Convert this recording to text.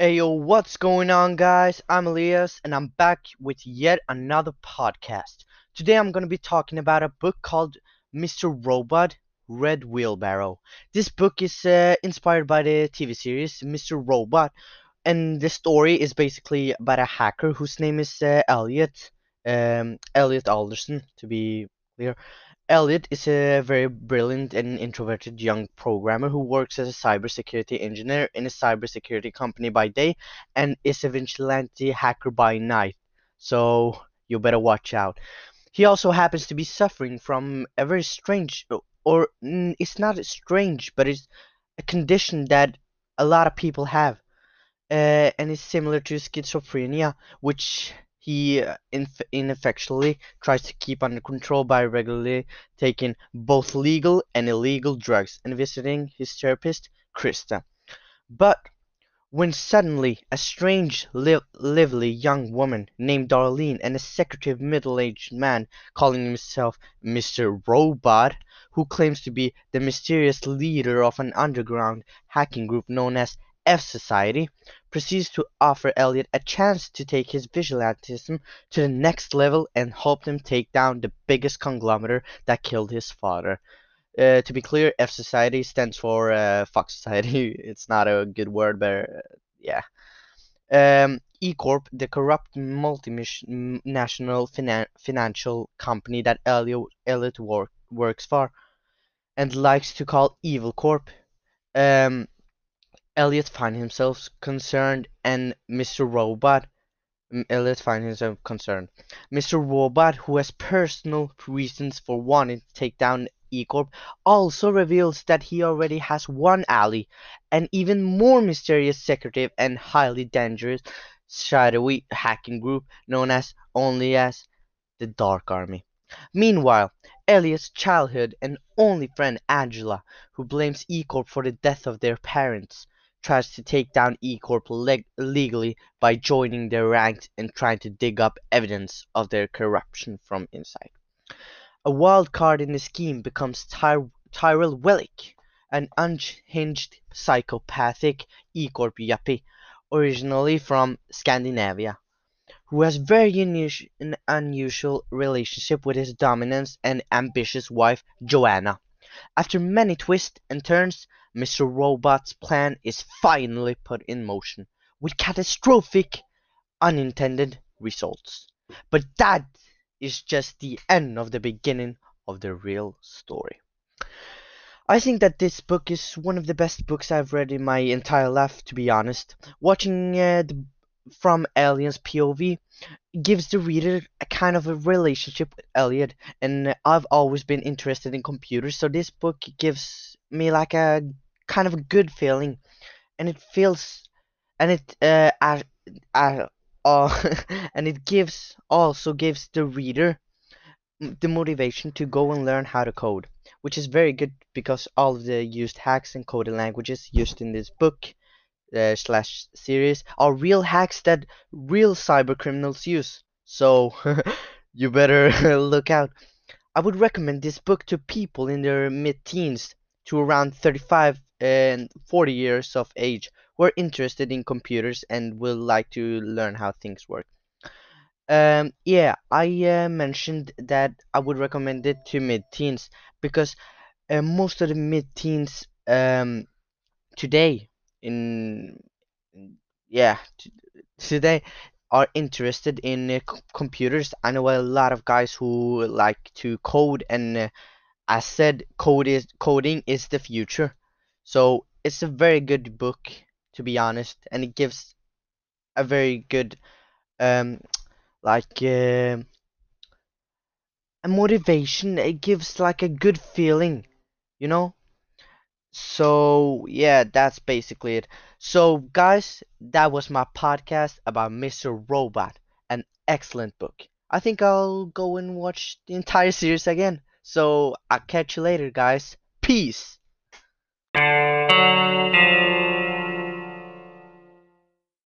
Hey yo, what's going on, guys? I'm Elias, and I'm back with yet another podcast. Today I'm going to be talking about a book called Mr. Robot Red Wheelbarrow. This book is uh, inspired by the TV series Mr. Robot, and the story is basically about a hacker whose name is uh, Elliot, um, Elliot Alderson, to be clear. Elliot is a very brilliant and introverted young programmer who works as a cybersecurity engineer in a cybersecurity company by day and is a vigilante hacker by night. So you better watch out. He also happens to be suffering from a very strange, or mm, it's not strange, but it's a condition that a lot of people have, uh, and it's similar to schizophrenia, which he uh, inf- ineffectually tries to keep under control by regularly taking both legal and illegal drugs and visiting his therapist, Krista. But when suddenly a strange, li- lively young woman named Darlene and a secretive middle-aged man calling himself Mr. Robot, who claims to be the mysterious leader of an underground hacking group known as F Society, proceeds to offer Elliot a chance to take his vigilantism to the next level and help them take down the biggest conglomerate that killed his father. Uh, to be clear, F Society stands for uh, Fox Society. It's not a good word, but uh, yeah. Um, E Corp, the corrupt multinational finan financial company that Elliot, Elliot work, works for and likes to call Evil Corp. Um, Elliot finds himself concerned and Mr. Robot Elliot finds himself concerned. Mr. Robot, who has personal reasons for wanting to take down E-Corp, also reveals that he already has one ally, an even more mysterious secretive and highly dangerous shadowy hacking group known as only as the Dark Army. Meanwhile, Elliot's childhood and only friend Angela, who blames E-Corp for the death of their parents, tries to take down E-Corp leg- legally by joining their ranks and trying to dig up evidence of their corruption from inside. A wild card in the scheme becomes Ty- Tyrell Wellick, an unhinged psychopathic E-Corp yuppie, originally from Scandinavia, who has very an unusual relationship with his dominant and ambitious wife Joanna. After many twists and turns, Mr. Robot's plan is finally put in motion, with catastrophic unintended results. But that is just the end of the beginning of the real story. I think that this book is one of the best books I've read in my entire life, to be honest. Watching uh, the, from Elliot's POV gives the reader a kind of a relationship with Elliot, and I've always been interested in computers, so this book gives me like a kind of a good feeling, and it feels, and it uh, uh, uh and it gives also gives the reader the motivation to go and learn how to code, which is very good because all of the used hacks and coding languages used in this book uh, slash series are real hacks that real cyber criminals use. So you better look out. I would recommend this book to people in their mid-teens to around 35 and 40 years of age who are interested in computers and will like to learn how things work. Um, yeah, I uh, mentioned that I would recommend it to mid-teens because uh, most of the mid-teens um, today in yeah today are interested in uh, computers. I know a lot of guys who like to code and uh, I said code is coding is the future. So it's a very good book, to be honest, and it gives a very good, um, like uh, a motivation. It gives like a good feeling, you know. So yeah, that's basically it. So guys, that was my podcast about Mr. Robot, an excellent book. I think I'll go and watch the entire series again. So I'll catch you later, guys. Peace.